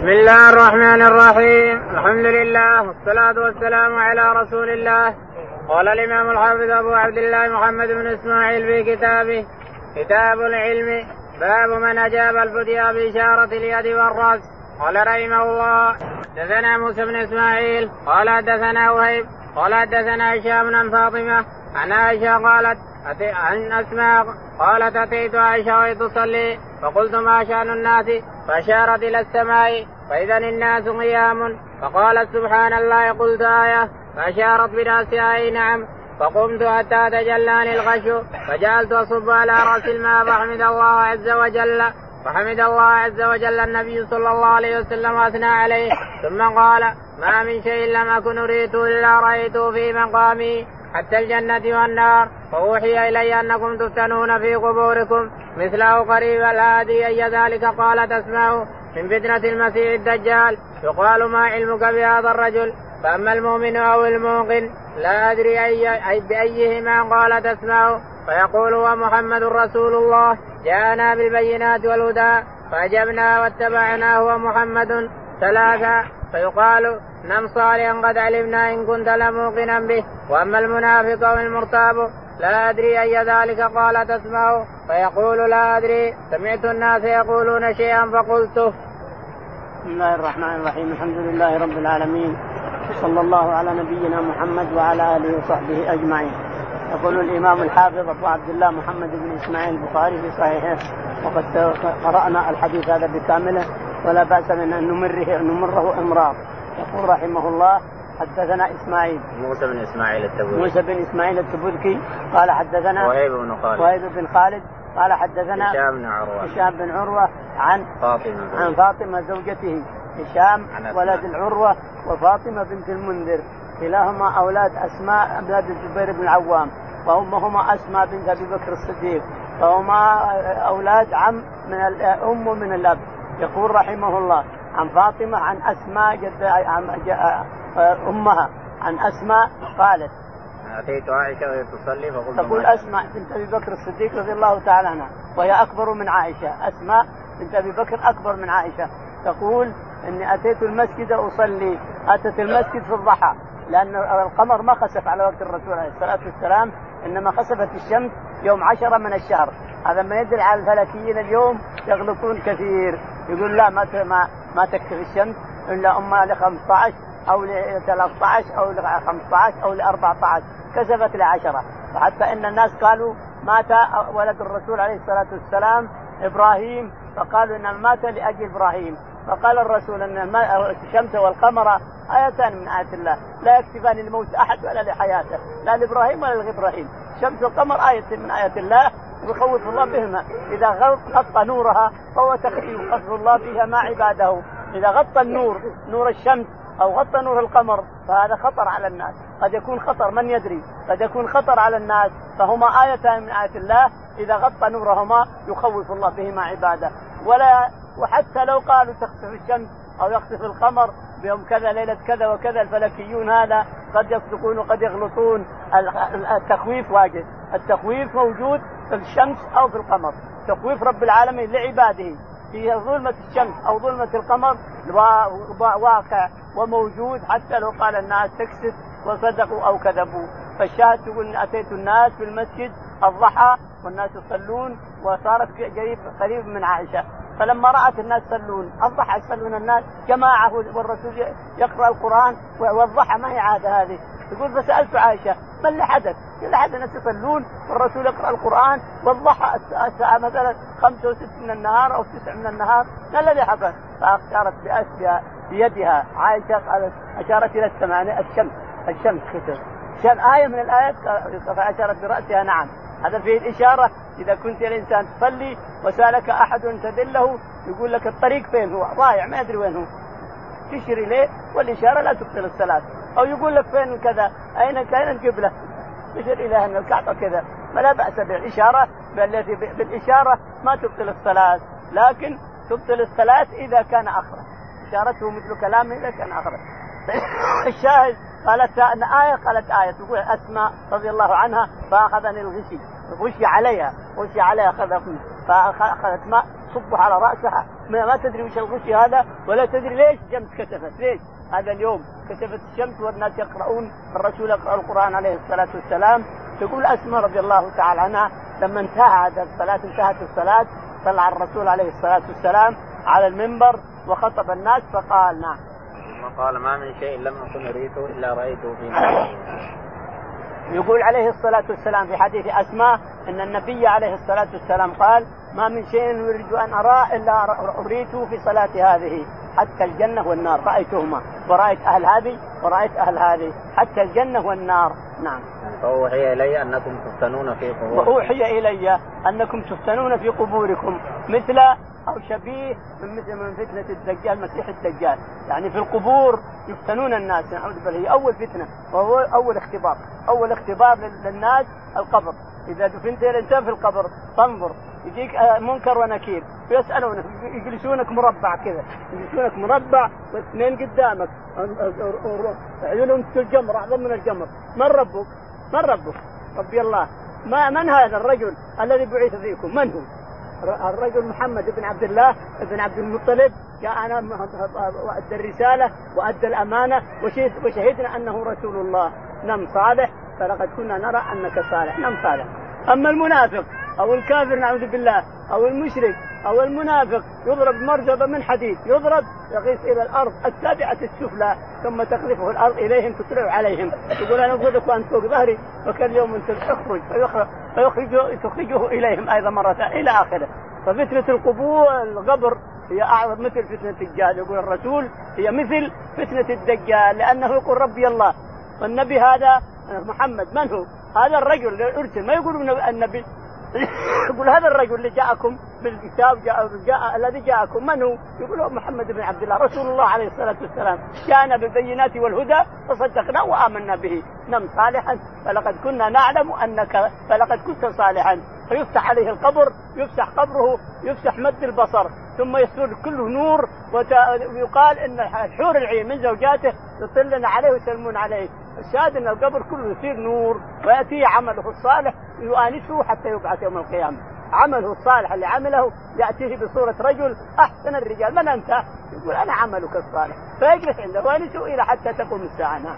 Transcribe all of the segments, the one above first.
بسم الله الرحمن الرحيم الحمد لله والصلاة والسلام على رسول الله قال الإمام الحافظ أبو عبد الله محمد بن إسماعيل في كتابه كتاب العلم باب من أجاب الفتيا بإشارة اليد والرأس قال رحمه الله حدثنا موسى بن إسماعيل قال حدثنا وهيب قال حدثنا هشام بن فاطمة عن عائشة قالت عن أسماء قالت أتيت عائشة وهي تصلي فقلت ما شأن الناس؟ فأشارت إلى السماء فإذا الناس قيام. فقالت سبحان الله قلت آية. فأشارت برأسها أي نعم. فقمت حتى تجلاني الغش فجعلت أصب على رأس الماء فحمد الله عز وجل. فحمد الله عز وجل النبي صلى الله عليه وسلم واثنى عليه. ثم قال ما من شيء لم أكن اريته إلا رأيته في مقامي حتى الجنة والنار. فأوحي إلي أنكم تفتنون في قبوركم مثله قريب الهادي أي ذلك قالت أسماء من فتنة المسيح الدجال. يقال ما علمك بهذا الرجل؟ فأما المؤمن أو الموقن لا أدري أي, أي بأيهما قالت أسماء فيقول هو محمد رسول الله. جاءنا بالبينات والهدى فأجبنا واتبعناه ومحمد ثلاثة. فيقال نم صالحا قد علمنا إن كنت لموقنا به. وأما المنافق أو المرتاب لا أدري أي ذلك قال تسمع فيقول لا أدري. سمعت الناس يقولون شيئا فقلته بسم الله الرحمن الرحيم. الحمد لله رب العالمين. صلى الله على نبينا محمد وعلى آله وصحبه أجمعين. يقول الإمام الحافظ أبو عبد الله محمد بن إسماعيل البخاري في صحيحه وقد قرأنا الحديث هذا بكامله ولا بأس من أن نمره نمره امرار يقول رحمه الله حدثنا إسماعيل. موسى بن إسماعيل التبوذكي. موسى بن إسماعيل التبوذكي قال حدثنا وهيب بن خالد. وهيب بن خالد قال حدثنا هشام بن عروة. هشام بن عروة عن فاطمة عن فاطمة زوجته. هشام ولد العروة وفاطمة بنت المنذر. كلاهما أولاد أسماء أولاد الزبير بن العوام. وأمهما أسماء بنت أبي بكر الصديق. فهما أولاد عم من الام ومن الأب. يقول رحمه الله. عن فاطمة عن أسماء جد أمها. عن أسماء قالت. أتيت عائشة وهي تصلي فقلت تقول أسماء بنت أبي بكر الصديق رضي الله تعالى عنها وهي أكبر من عائشة. أسماء بنت أبي بكر أكبر من عائشة. تقول إني أتيت المسجد أصلي. أتت المسجد في الضحى. لأن القمر ما خسف على وقت الرسول عليه الصلاة والسلام إنما خسفت الشمس يوم عشرة من الشهر. هذا ما يدل على الفلكيين اليوم يغلطون كثير. يقول لا ما ما ما تكفي الشمس إلا أما ل 15 أو ل 13 أو ل 15 أو ل 14 كسفت لعشرة. وحتى إن الناس قالوا مات ولد الرسول عليه الصلاة والسلام إبراهيم فقالوا إنه مات لأجل إبراهيم. فقال الرسول إن الشمس والقمر آيتان من آيات الله. لا يكتفان لموت أحد ولا لحياته لا لإبراهيم ولا لابراهيم الشمس والقمر آية من آيات الله. يخوف الله بهما. إذا غطى نورها فهو تخفيف يخفف الله فيها ما عباده. إذا غطى النور نور الشمس أو غطى نور القمر فهذا خطر على الناس. قد يكون خطر من يدري؟ قد يكون خطر على الناس. فهما آيتان من آيات الله. إذا غطى نورهما يخوف الله بهما عباده. ولا وحتى لو قالوا تخسف الشمس أو يخسف القمر بيوم كذا ليلة كذا وكذا الفلكيون هذا قد يصدقون وقد يغلطون. التخويف واجد. التخويف موجود في الشمس أو في القمر. تخويف رب العالمين لعباده في ظلمة الشمس أو ظلمة القمر واقع وموجود حتى لو قال الناس تكسف وصدقوا أو كذبوا. فالشاهد تقول أتيت الناس في المسجد الضحى والناس يصلون وصارت قريب قريب من عائشة فلما رأت الناس يصلون الضحى يصلون الناس جماعة والرسول يقرأ القرآن والضحى ما هي عادة هذه يقول فسألت عائشة ما اللي حدث؟ قال حدث الناس يصلون والرسول يقرأ القرآن والضحى الساعة مثلا خمسة وست من النهار أو تسع من النهار ما الذي حصل؟ فأشارت بيدها عائشة قالت أشارت إلى السماء الشمس الشمس كتب كان آية من الآيات فأشارت برأسها نعم. هذا فيه الإشارة إذا كنت الإنسان تصلي وسألك أحد تدله يقول لك الطريق فين هو؟ ضايع ما يدري وين هو. تشير إليه والإشارة لا تبطل الصلاة. أو يقول لك فين كذا؟ أين كان القبلة؟ تشير إلى أن الكعبة كذا. فلا بأس بالإشارة بالتي بالإشارة ما تبطل الصلاة. لكن تبطل الصلاة إذا كان أخرج إشارته مثل كلامه إذا كان أخرج الشاهد قالت أن آية قالت آية. تقول أسماء رضي الله عنها فأخذني الغشي. غشي عليها. غشي عليها أخذ فأخذت ماء تصبه على رأسها. ما, تدري وش الغش هذا ولا تدري ليش الشمس كسفت ليش؟ هذا اليوم كسفت الشمس والناس يقرؤون الرسول يقرأ القرآن عليه الصلاة والسلام. تقول أسماء رضي الله تعالى عنها. لما انتهى هذا الصلاة انتهت الصلاة طلع الرسول عليه الصلاة والسلام على المنبر وخطب الناس فقال نعم. ثم قال ما من شيء لم أكن اريته إلا رأيته في يقول عليه الصلاة والسلام في حديث أسماء أن النبي عليه الصلاة والسلام قال ما من شيء أريد أن أراه إلا أريته في صلاة هذه حتى الجنة والنار. رأيتهما. ورأيت أهل هذه ورأيت أهل هذه. حتى الجنة والنار. نعم. فأوحي إلي أنكم تفتنون في قبوركم. وأوحي إلي أنكم تفتنون في قبوركم. مثل أو شبيه من مثل من فتنة الدجال مسيح الدجال. يعني في القبور يفتنون الناس. نعوذ بالله. هي أول فتنة وهو أول اختبار. أول اختبار للناس القبر. إذا دفنت الانسان في القبر تنظر يجيك آه، منكر ونكير ويسالونك يجلسونك مربع كذا يجلسونك مربع واثنين قدامك عيونهم الجمر أعظم من الجمر من ربك؟ من ربك؟ ربي الله ما من هذا الرجل الذي بعث فيكم؟ من هو؟ الرجل محمد بن عبد الله بن عبد المطلب جاءنا وأدى الرسالة وأدى الأمانة وشهدنا أنه رسول الله نم صالح فلقد كنا نرى أنك صالح. نم صالح. أما المنافق أو الكافر نعوذ بالله أو المشرك أو المنافق يضرب مرجبه من حديد يضرب يغيث إلى الأرض السابعة السفلى ثم تقذفه الأرض إليهم تطلع عليهم. يقول أنا ابغضك وأنت فوق ظهري وكان اليوم أنت تخرج فيخرج تخرجه إليهم أيضا مرة إلى آخره. ففتنة القبور القبر هي أعظم مثل فتنة الدجال يقول الرسول هي مثل فتنة الدجال لأنه يقول ربي الله والنبي هذا محمد من هو؟ هذا الرجل اللي أرسل. ما يقول النبي. يقول هذا الرجل اللي جاءكم بالكتاب جاء, جاء الذي جاءكم من هو؟ يقول محمد بن عبد الله. رسول الله عليه الصلاة والسلام. جاءنا بالبينات والهدى فصدقنا وآمنا به. نم صالحا فلقد كنا نعلم انك فلقد كنت صالحا. فيفتح عليه القبر يفتح قبره يفتح مد البصر. ثم يصير كله نور ويقال إن الحور العين من زوجاته يطلن عليه ويسلمون عليه. الشاهد أن القبر كله يصير نور وياتيه عمله الصالح يؤانسه حتى يبعث يوم القيامة. عمله الصالح اللي عمله يأتيه بصورة رجل أحسن الرجال. من أنت؟ يقول أنا عملك الصالح. فيجلس عنده وينسوا إلى حتى تقوم الساعة. نعم.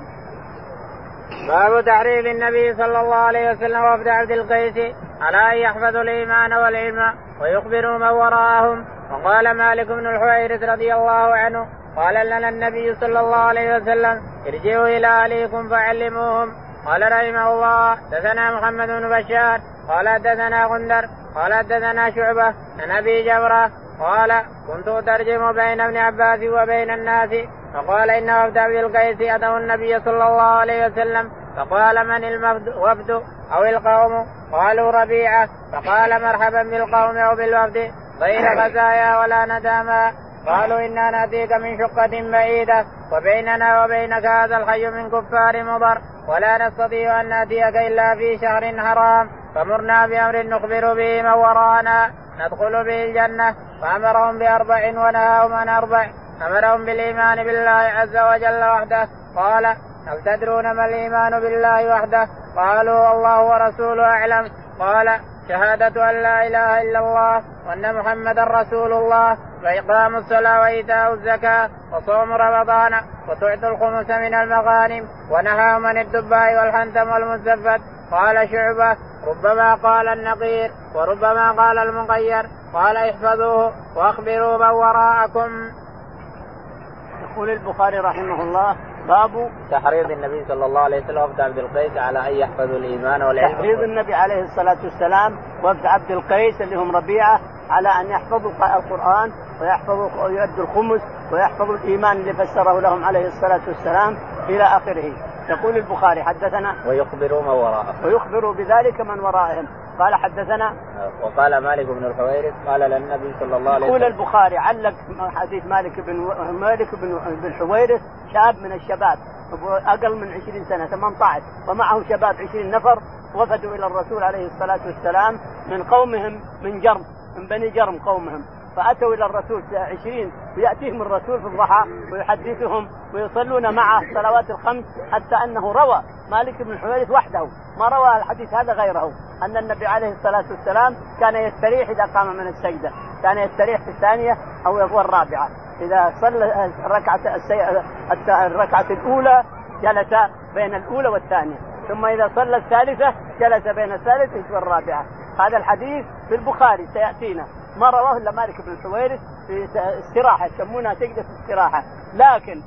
باب تعريف النبي صلى الله عليه وسلم وفد عبد القيس على أن يحفظوا الإيمان والعلم ويخبروا من وراءهم. وقال مالك بن الحويرث رضي الله عنه قال لنا النبي صلى الله عليه وسلم ارجعوا إلى أهليكم فعلموهم. قال رحمه الله دثنا محمد بن بشار قال دثنا غندر قال دثنا شعبة عن أبي جبرة قال كنت أترجم بين ابن عباس وبين الناس. فقال إن وفد عبد القيس اتوا النبي صلى الله عليه وسلم. فقال من الوفد أو القوم؟ قالوا ربيعة. فقال مرحبا بالقوم أو بالوفد غير غزايا ولا نداما قالوا إنا نأتيك من شقة بعيدة وبيننا وبينك هذا الحي من كفار مضر ولا نستطيع أن نأتيك إلا في شهر حرام فمرنا بأمر نخبر به من وراءنا ندخل به الجنة فأمرهم بأربع ونهاهم عن أربع أمرهم بالإيمان بالله عز وجل وحده قال هل تدرون ما الإيمان بالله وحده؟ قالوا الله ورسوله أعلم قال شهادة أن لا إله إلا الله وأن محمدا رسول الله وإقام الصلاة وإيتاء الزكاة وصوم رمضان وتعطي الخمس من المغانم ونهى من الدباء والحنتم والمزفت. قال شعبة ربما قال النقير وربما قال المغير. قال احفظوه واخبروا من وراءكم. يقول البخاري رحمه الله باب تحريض النبي صلى الله عليه وسلم وفد عبد القيس على أن يحفظوا الإيمان والعلم. تحريض النبي عليه الصلاة والسلام وفد عبد القيس اللي هم ربيعة على أن يحفظوا القرآن ويحفظوا ويؤدوا الخمس ويحفظوا الإيمان اللي فسره لهم عليه الصلاة والسلام إلى آخره. يقول البخاري حدثنا ويخبروا من وراءهم ويخبروا بذلك من ورائهم قال حدثنا وقال مالك بن الحويرث قال للنبي صلى الله عليه وسلم. يقول البخاري علق حديث مالك بن مالك بن بن حويرث شاب من الشباب أقل من 20 سنة 18 ومعه شباب 20 نفر وفدوا إلى الرسول عليه الصلاة والسلام من قومهم من جرم من بني جرم قومهم. فأتوا إلى الرسول عشرين ويأتيهم الرسول في الضحى ويحدثهم ويصلون معه الصلوات الخمس حتى أنه روى مالك بن الحويرث وحده ما روى الحديث هذا غيره أن النبي عليه الصلاة والسلام كان يستريح إذا قام من السجدة كان يستريح في الثانية أو الرابعة. إذا صلى الركعة الركعة الأولى جلس بين الأولى والثانية ثم إذا صلى الثالثة جلس بين الثالثة والرابعة. هذا الحديث في البخاري سيأتينا. ما رواه إلا مالك بن الحويرث في استراحة يسمونها سجدة استراحة. لكن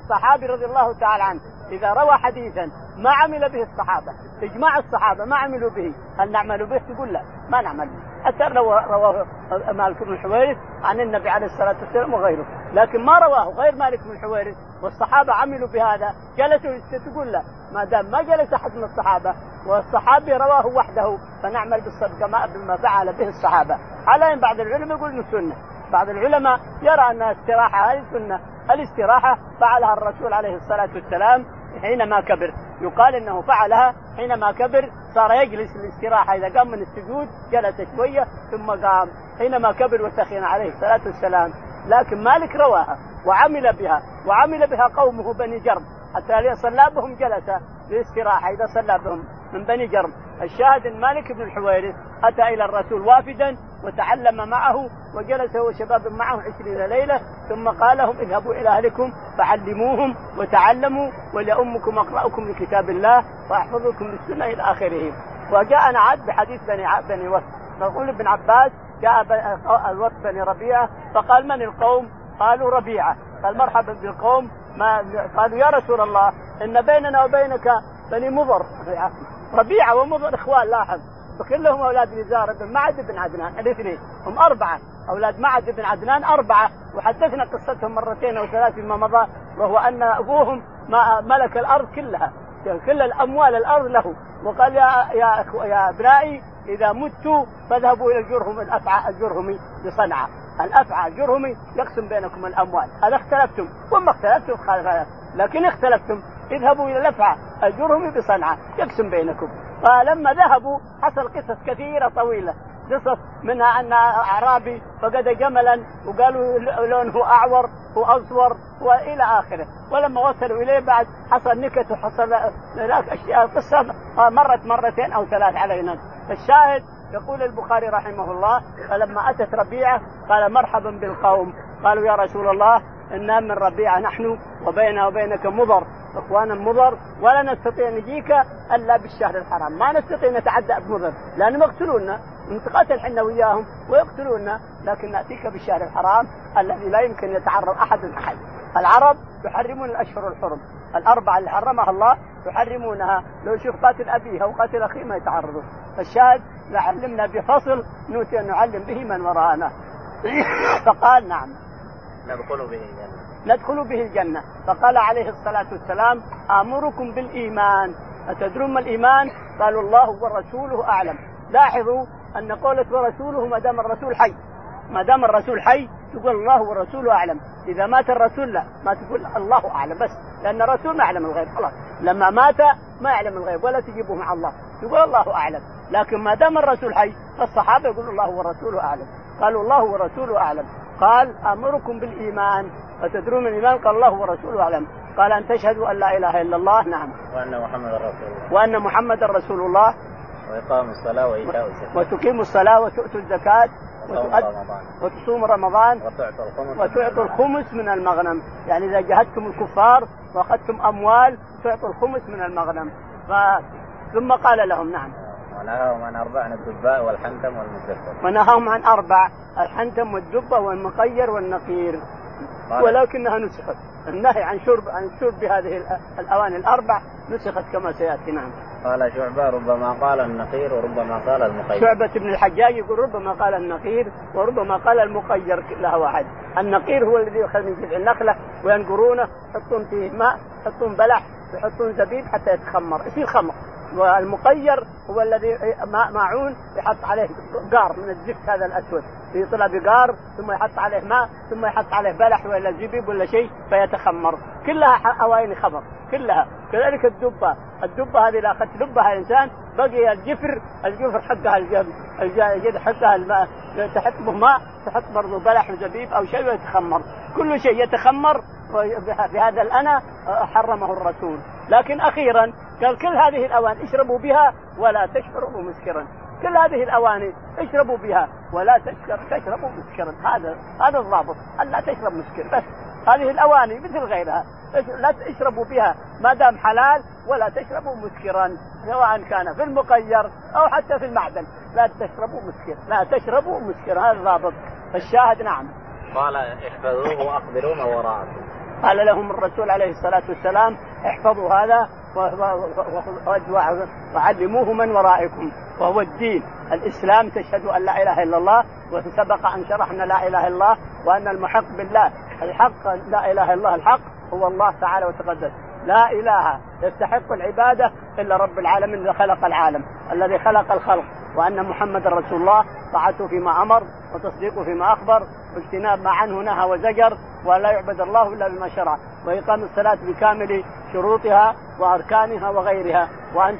الصحابي رضي الله تعالى عنه إذا روى حديثا ما عمل به الصحابة إجماع الصحابة ما عملوا به هل نعمل به؟ تقول لا ما نعمل به. حتى رواه رواه مالك بن الحويرث عن النبي عليه الصلاة والسلام وغيره. لكن ما رواه غير مالك بن الحويرث والصحابة عملوا بهذا جلسوا تقول لا ما دام ما جلس أحد من الصحابة والصحابي رواه وحده فنعمل بالصدقه ما بما فعل به الصحابة. على أن بعض العلماء يقول انه سنه بعض العلماء يرى أن الاستراحه هذه سنه الاستراحة فعلها الرسول عليه الصلاة والسلام حينما كبر. يقال إنه فعلها حينما كبر صار يجلس الاستراحه إذا قام من السجود جلس شوية ثم قام. حينما كبر وسخن عليه الصلاة والسلام. لكن مالك رواها وعمل بها وعمل بها قومه بني جرم حتى صلى بهم جلس للاستراحه إذا صلى بهم من بني جرم. الشاهد إن مالك بن الحويرث أتى إلى الرسول وافدا وتعلم معه وجلس هو شباب معه عشرين ليلة ثم قال لهم اذهبوا إلى أهلكم فعلموهم وتعلموا ولأمكم أقرأكم لكتاب الله وأحفظكم للسنة إلى آخره. وجاءنا عد بحديث بني بني وفد. نقول ابن عباس جاء الوفد بني ربيعة فقال من القوم؟ قالوا ربيعة. قال مرحبا بالقوم. ما قالوا يا رسول الله إن بيننا وبينك بني مضر. ربيعة ومضر إخوان لاحظ. فكلهم أولاد نزار بن معد بن عدنان. الاثنين. هم أربعة. أولاد معد بن عدنان أربعة. وحدثنا قصتهم مرتين أو ثلاث فيما مضى وهو أن أبوهم ملك الأرض كلها. كل الأموال الأرض له. وقال يا يا يا أبنائي إذا مت فاذهبوا إلى الجرهم الأفعى الجرهمي بصنعاء الأفعى الجرهمي يقسم بينكم الأموال. هذا اختلفتم. وما اختلفتم لكن اختلفتم. اذهبوا إلى الأفعى. الجرهمي بصنعاء. يقسم بينكم. فلما ذهبوا حصل قصص كثيرة طويلة. قصص منها أن أعرابي فقد جملا وقالوا لونه أعور وأصور وإلى آخره. ولما وصلوا إليه بعد حصل نكت وحصل هناك أشياء. قصة مرت مرتين أو ثلاث علينا. الشاهد يقول البخاري رحمه الله فلما أتت ربيعة قال مرحبا بالقوم. قالوا يا رسول الله إنا من ربيعة نحن وبيننا وبينك مضر. إخوانا مضر ولا نستطيع نجيك إلا بالشهر الحرام، ما نستطيع نتعدى بمضر. لأنهم يقتلونا نتقاتل إحنا وياهم ويقتلونا لكن نأتيك بالشهر الحرام الذي لا يمكن يتعرض أحد احد. العرب يحرمون الأشهر الحرم، الأربعة اللي حرمها الله يحرمونها، لو يشوف قاتل ابيه أو قاتل أخيه ما يتعرضوا. الشاهد لعلمنا بفصل نؤتي أن نعلم به من وراءنا. فقال نعم. ندخل به الجنة. ندخل به الجنة فقال عليه الصلاة والسلام آمركم بالإيمان أتدرون ما الإيمان قالوا الله ورسوله أعلم لاحظوا أن قولة ورسوله ما دام الرسول حي ما دام الرسول حي تقول الله ورسوله أعلم. إذا مات الرسول لا ما تقول الله أعلم بس لأن الرسول ما يعلم الغيب خلاص. لما مات ما يعلم الغيب ولا تجيبه مع الله تقول الله أعلم. لكن ما دام الرسول حي فالصحابة يقولوا الله ورسوله أعلم. قالوا الله ورسوله أعلم. قال أمركم بالإيمان. أتدرون من الإيمان قال الله ورسوله أعلم. قال أن تشهدوا أن لا إله إلا الله. نعم. وأن محمد رسول الله. وأن محمد رسول الله. وإقام الصلاة وإيتاء الزكاة. وتقيموا الصلاة وتؤتوا الزكاة. وتصوم رمضان. وتعطوا الخمس. وتعطوا الخمس من المغنم. يعني إذا جهدتم الكفار وأخذتم أموال تعطوا الخمس من المغنم. ف... ثم قال لهم نعم. ونهاهم عن أربع عن الدباء والحنتم والمزفر ونهاهم عن أربع الحنتم والدبة والمقير والنقير. ولكنها نسخت النهي عن شرب عن شرب هذه الأواني الأربع نسخت كما سيأتي نعم. قال شعبة ربما قال النقير وربما قال المقير. شعبة بن الحجاج يقول ربما قال النقير وربما قال المقير كلها واحد. النقير هو الذي يؤخذ من جذع النخلة وينقرونه يحطون فيه ماء يحطون بلح يحطون زبيب حتى يتخمر يصير خمر. والمقير هو الذي ماء معون يحط عليه قار من الزفت هذا الأسود. يطلع بقار ثم يحط عليه ماء ثم يحط عليه بلح ولا زبيب ولا شيء فيتخمر. كلها أواني خمر. كلها. كذلك الدبة. الدبة هذه إذا أخذت لبها انسان بقي الجفر الجفر حقها الجد حقها الماء تحط به ماء تحط برضه بلح وزبيب أو شيء ويتخمر. كل شيء يتخمر بهذا الأنا حرمه الرسول. لكن أخيرا قال كل هذه الأوان اشربوا بها ولا تشربوا مسكرا. كل هذه الاواني اشربوا بها ولا تشرب تشربوا مسكرا. هذا هذا الضابط. الا تشرب مسكر؟ بس. هذه الاواني مثل غيرها. لا تشربوا بها ما دام حلال ولا تشربوا مسكرا سواء كان في المقير أو حتى في المعدن. لا تشربوا مسكر. لا تشربوا مسكر. هذا الضابط. الشاهد نعم. قال احفظوه واقبلوا ما وراءكم. قال لهم الرسول عليه الصلاة والسلام احفظوا هذا وعلموه من ورائكم وهو الدين. الإسلام تشهد أن لا إله إلا الله وسبق أن شرحنا لا إله إلا الله وأن المحق بالله. الحق لا إله إلا الله الحق هو الله تعالى وتقدس. لا إله يستحق العبادة إلا رب العالمين الذي خلق العالم الذي خلق الخلق وأن محمد رسول الله طاعته فيما أمر وتصديقه فيما أخبر واجتناب ما عنه نهى وزجر ولا يعبد الله إلا بما شرع وإقام الصلاة بكامل شروطها وأركانها وغيرها وأن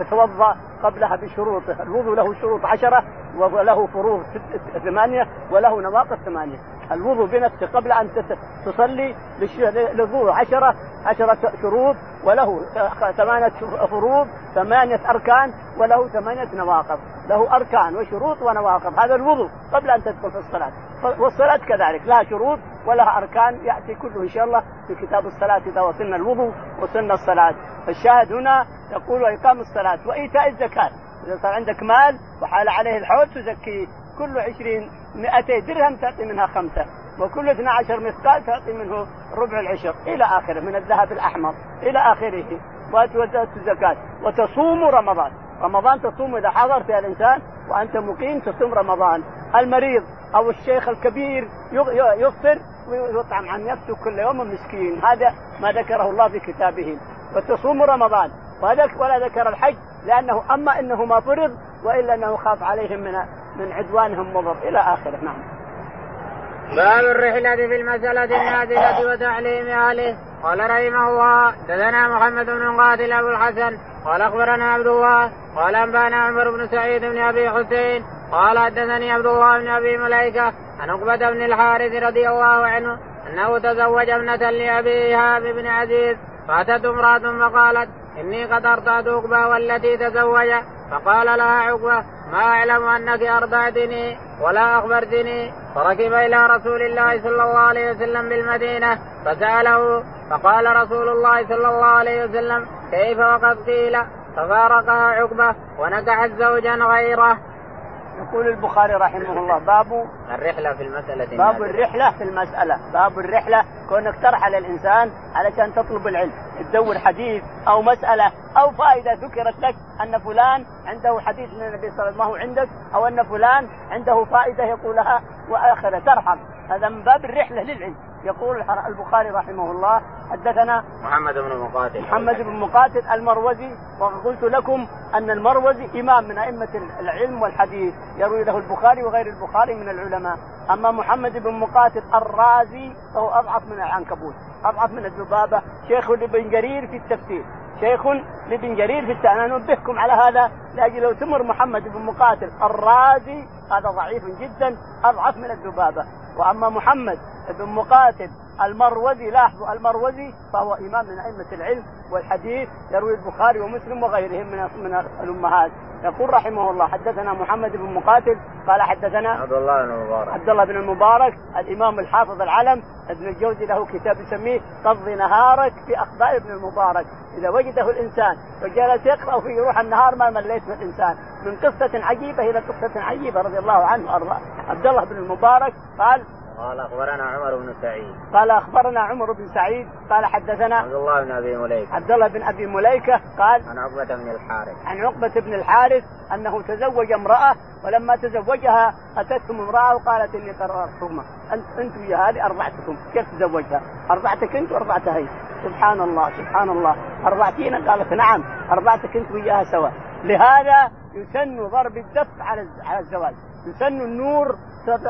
تتوضأ قبلها بشروطه الوضوء له شروط عشرة وله فروض ثمانية وله نواقص ثمانية. الوضوء بنفسه قبل أن تصلي للوضوء عشره عشرة شروط وله ثمانية فروض ثمانية أركان وله ثمانية نواقض. له أركان وشروط ونواقض. هذا الوضوء قبل أن تدخل في الصلاة. والصلاة كذلك. لها شروط ولها أركان يأتي كله إن شاء الله في كتاب الصلاة إذا وصلنا الوضوء وصلنا الصلاة. فالشاهد هنا يقول وإقام الصلاة وإيتاء الزكاة. إذا صار عندك مال وحال عليه الحول تزكيه كل عشرين مئتي درهم تعطي منها خمسة وكل 12 مثقال تعطي منه ربع العشر إلى آخره من الذهب الأحمر إلى آخره وتؤدي الزكاة. وتصوم رمضان. رمضان تصوم إذا حضر فيها الإنسان وأنت مقيم تصوم رمضان. المريض أو الشيخ الكبير يفطر ويطعم عن نفسه كل يوم مسكين. هذا ما ذكره الله في كتابه. وتصوم رمضان. ولا ذكر الحج لأنه أما إنه ما فرض وإلا أنه خاف عليهم من من عدوانهم مضر إلى آخره. نعم. باب الرحلة في المسألة النازلة وتعليم أهله قال رحمه الله دثنا محمد بن قاتل أبو الحسن. قال أخبرنا عبد الله. قال أنبأنا عمر بن سعيد بن أبي حسين. قال حدثني عبد الله بن أبي مليكة عن عقبة بن الحارث رضي الله عنه أنه تزوج ابنة لأبي إيهاب بن عزيز. فأتت امرأة فقالت إني قد أرضعت عقبة والتي تزوج. فقال لها عقبة ما أعلم أنك أرضعتني ولا أخبرتني. فركب إلى رسول الله صلى الله عليه وسلم بالمدينة فسأله. فقال رسول الله صلى الله عليه وسلم كيف وقد قيل؟ ففارقها عقبة ونكحت زوجا غيره. يقول البخاري رحمه الله باب الرحلة في المسألة باب الرحلة في المسألة. باب الرحلة كونك ترحل الإنسان علشان تطلب العلم. تدور حديث أو مسألة أو فائدة ذكرت لك أن فلان عنده حديث من النبي صلى الله عليه وسلم ما هو عندك أو أن فلان عنده فائدة يقولها وآخرة ترحل هذا من باب الرحلة للعلم. يقول البخاري رحمه الله حدثنا محمد بن مقاتل. محمد بن مقاتل المروزي وقلت لكم أن المروزي إمام من أئمة العلم والحديث يروي له البخاري وغير البخاري من العلماء. أما محمد بن مقاتل الرازي فهو أضعف من العنكبوت أضعف من الذبابة. شيخ لابن جرير في التفسير. شيخ لابن جرير في التفسير أنا أنبهكم على هذا لأجل لو تمر محمد بن مقاتل الرازي هذا ضعيف جدا أضعف من الذبابة. وأما محمد بن مقاتل المروزي لاحظوا المروزي فهو إمام من أئمة العلم والحديث يروي البخاري ومسلم وغيرهم من من الأمهات. يقول رحمه الله حدثنا محمد بن مقاتل قال حدثنا عبد الله بن المبارك. عبد الله بن المبارك الإمام الحافظ العلم ابن الجوزي له كتاب يسميه قضي نهارك في أخبار ابن المبارك. إذا وجده الإنسان وجلس يقرأ في روح النهار ما مليت من الإنسان. من قصة عجيبة إلى قصة عجيبة رضي الله عنه عبد الله بن المبارك قال قال أخبرنا عمر بن سعيد. قال أخبرنا عمر بن سعيد. قال حدثنا عبد الله بن أبي مليكة. عبد الله بن أبي مليكة قال عن عقبة بن الحارث. عن عقبة بن الحارث أنه تزوج امرأة ولما تزوجها أتتهم امرأة وقالت إني قررتهما انت انت ويا هذه أرضعتكم. كيف تزوجها؟ أرضعتك أنت وأرضعتها هي. سبحان الله سبحان الله. ارضعتينا قالت نعم ارضعتك انت وياها سوا. لهذا يسن ضرب الدف على على الزواج. يسن النور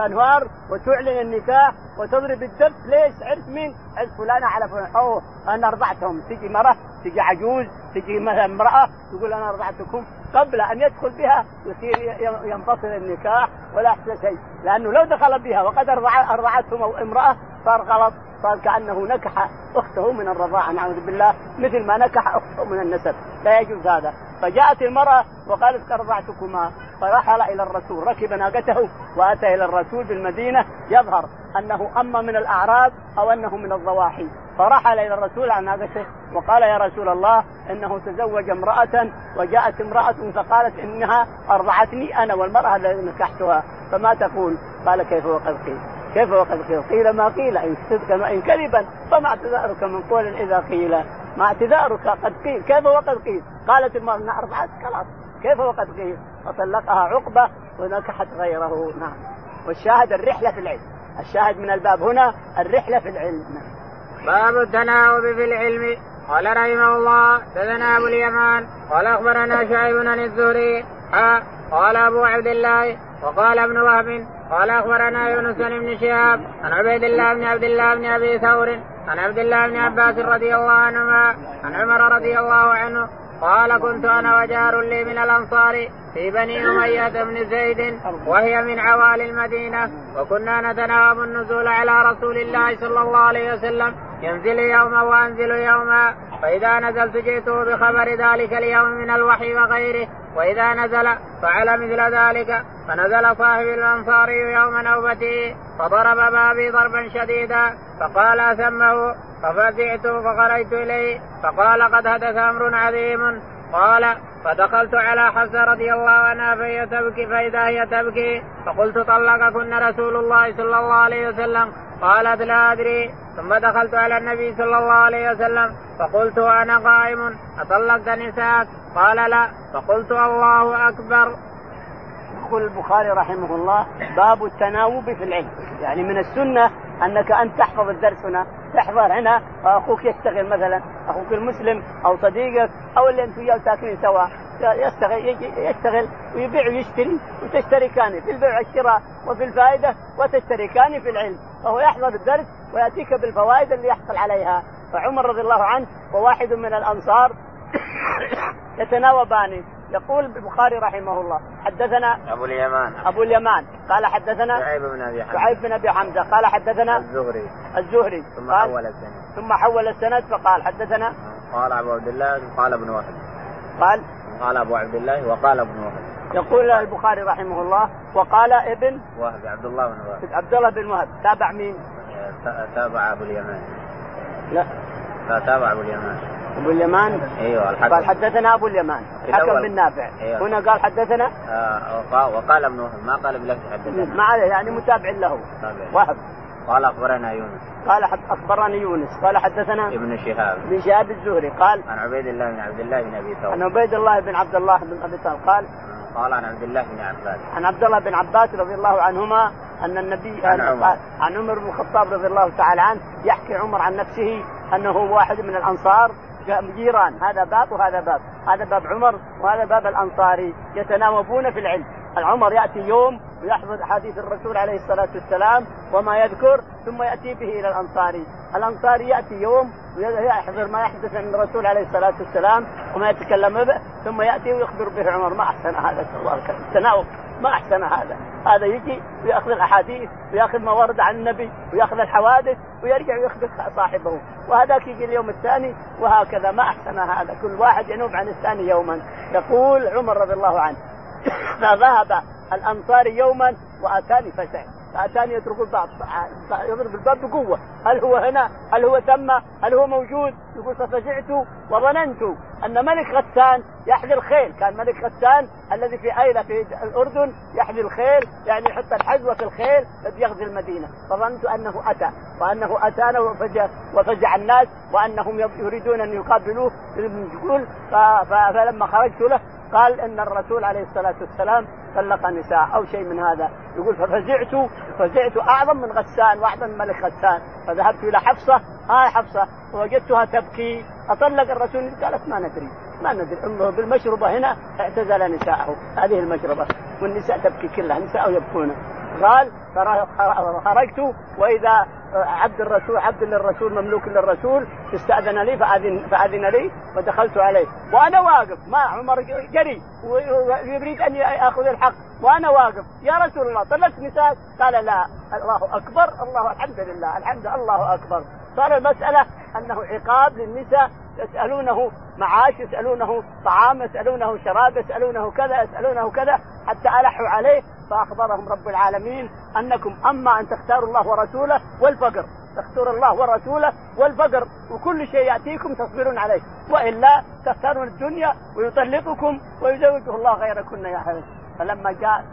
انوار وتعلن النكاح وتضرب الدف. ليش؟ عرف مين؟ عرف فلانة على فلان أوه أنا أرضعتهم. تجي مرة تجي عجوز تجي مثلا امرأة تقول أنا أرضعتكم قبل أن يدخل بها يصير ينفصل النكاح ولا يحصل شيء. لأنه لو دخل بها وقد ارضعته امرأة صار غلط صار كأنه نكح أخته من الرضاعة نعوذ بالله. مثل ما نكح أخته من النسب. لا يجوز هذا. فجاءت المرأة وقالت أرضعتكما؟ فرحل إلى الرسول ركب ناقته وأتى إلى الرسول بالمدينة. يظهر أنه أما من الأعراب أو أنه من الضواحي. فرحل إلى الرسول عن ناقته وقال يا رسول الله إنه تزوج امرأة وجاءت امرأة فقالت إنها أرضعتني أنا والمرأة التي نكحتها. فما تقول؟ قال كيف وقد قيل. كيف وقد قيل؟ قيل ما قيل إن صدقا وان كذبا فما اعتذارك من قول إذا قيل. ما اعتذارك قد قيل. كيف وقد قيل؟ قالت المرأة نعم خلاص كيف وقد قيل؟ فطلقها عقبة ونكحت غيره. نعم. والشاهد الرحلة في العلم. الشاهد من الباب هنا الرحلة في العلم. باب التناوب في العلم. قال رحمه الله دثنا ابو اليمان. قال أخبرنا شعيب بن الزهري. قال أبو عبد الله وقال ابن وهب. قال أخبرنا يونس بن شهاب عن عبيد الله بن عبد الله بن أبي ثور عن عبد الله بن عباس رضي الله عنهما عن عمر رضي الله عنه قال كنت أنا وجار لي من الأنصار في بني أمية بن زيد وهي من عوالي المدينة وكنا نتناوب النزول على رسول الله صلى الله عليه وسلم ينزل يوما وأنزل يوما فإذا نزلت جئته بخبر ذلك اليوم من الوحي وغيره. وإذا نزل فعل مثل ذلك. فنزل صاحب الانصاري يوم نوبته. فضرب بابي ضربا شديدا. فقال أسمه ففزعت فخرجت إليه. فقال قد حدث أمر عظيم. قال فدخلت على حفصة رضي الله عنها فهي تبكي فإذا هي تبكي فقلت طلقكن رسول الله صلى الله عليه وسلم. قالت لا أدري. ثم دخلت على النبي صلى الله عليه وسلم فقلت أنا قائم أطلقت نساءك؟ قال لا. فقلت الله أكبر. يقول البخاري رحمه الله باب التناوب في العلم. يعني من السنة أنك انت تحفظ الدرس هنا تحضر هنا واخوك يشتغل مثلا أخوك المسلم أو صديقك أو اللي أنتم وياه ساكنين سوا يشتغل يشتغل ويبيع ويشتري وتشتركان في البيع والشراء وفي الفائدة وتشتركان في العلم. فهو يحضر الدرس ويأتيك بالفوائد اللي يحصل عليها. فعمر رضي الله عنه وواحد من الأنصار يتناوبان. يقول البخاري رحمه الله حدثنا أبو اليمان. أبو اليمان. قال حدثنا شعيب بن أبي حمزة. شعيب بن أبي حمزة. قال حدثنا الزهري. الزهري. ثم حول السند. ثم حول السند فقال حدثنا قال أبو عبد الله قال ابن وهب قال قال أبو عبد الله وقال ابن وهب يقول البخاري رحمه الله وقال ابن وهب عبد الله بن وهب عبد الله بن وهب تابع مين؟ تابع أبو اليمان. لا تابع أبو اليمان. أبو اليمان؟ أيوه قال حدثنا أبو اليمان. حكم بن نافع. أيوة. هنا قال حدثنا؟ آه وقال ابن ما قال بلفظ حدثنا. ما عليه يعني متابع له. وهب قال أخبرنا يونس. قال أخبرني يونس. قال حدثنا؟ ابن شهاب. ابن شهاب الزهري. قال عن عبيد الله بن عبد الله بن أبي ثور عن عبيد الله بن عبد الله بن أبي ثور قال قال عن عبد الله بن عباس. عن عبد الله بن عباس رضي الله عنهما أن النبي عن عمر. عن عمر بن الخطاب رضي الله تعالى عنه يحكي عمر عن نفسه أنه واحد من الأنصار جيران هذا باب وهذا باب. هذا باب عمر وهذا باب الأنصاري يتناوبون في العلم. العمر يأتي يوم ويحفظ حديث الرسول عليه الصلاة والسلام وما يذكر ثم يأتي به إلى الأنصاري، الأنصاري يأتي يوم ويحضر ما يحدث عن الرسول عليه الصلاة والسلام وما يتكلم به ثم يأتي ويخبر به عمر. ما أحسن هذا التناوب ما أحسن هذا، هذا يجي ويأخذ الأحاديث ويأخذ ما ورد عن النبي ويأخذ الحوادث ويرجع ويخبر صاحبه، وهذاك يجي اليوم الثاني وهكذا. ما أحسن هذا، كل واحد ينوب عن الثاني يوما، يقول عمر رضي الله عنه فذهب الانصاري يوما وأتاني فزع فأتاني يترك الباب يضرب الباب بقوة. هل هو هنا؟ هل هو ثم؟ هل هو موجود؟ يقول ففزعت وظننت أن ملك غسان يحذي الخيل. كان ملك غسان الذي في ايلة في الأردن يحذي الخيل يعني يحط الحذوة في الخيل يغزي المدينة. فظننت أنه أتى وأنه أتانا وفجع وفزع الناس وأنهم يريدون أن يقابلوه. يقول فلما خرجت له قال إن الرسول عليه الصلاة والسلام طلق نساء أو شيء من هذا. يقول ففزعت فزعت أعظم من غسان وأعظم من ملك غسان فذهبت إلى حفصة. هاي حفصة ووجدتها تبكي أطلق الرسول قالت ما ندري ما ندري. انظر بالمشربة هنا اعتزل نساءه. هذه المشربة والنساء تبكي كلها نساء يبكون. قال خرجت وإذا عبد الرسول عبد للرسول مملوك للرسول استأذن لي فاذن فأذن لي ودخلت عليه. وأنا واقف ما عمر جري ويريد أن يأخذ الحق. وأنا واقف يا رسول الله طلقت نساء؟ قال لا الله أكبر الله الحمد لله الحمد الله أكبر. صار المسألة أنه عقاب للنساء يسألونه معاش يسألونه طعام يسألونه شراب يسألونه كذا يسألونه كذا حتى ألحوا عليه فأخبرهم رب العالمين أنكم أما أن تختاروا الله ورسوله والفقر تختار الله ورسوله والفقر وكل شيء يأتيكم تصبرون عليه والا تختارون الدنيا ويطلقكم ويزوجه الله غيركن يا حبيبي. فلما جاء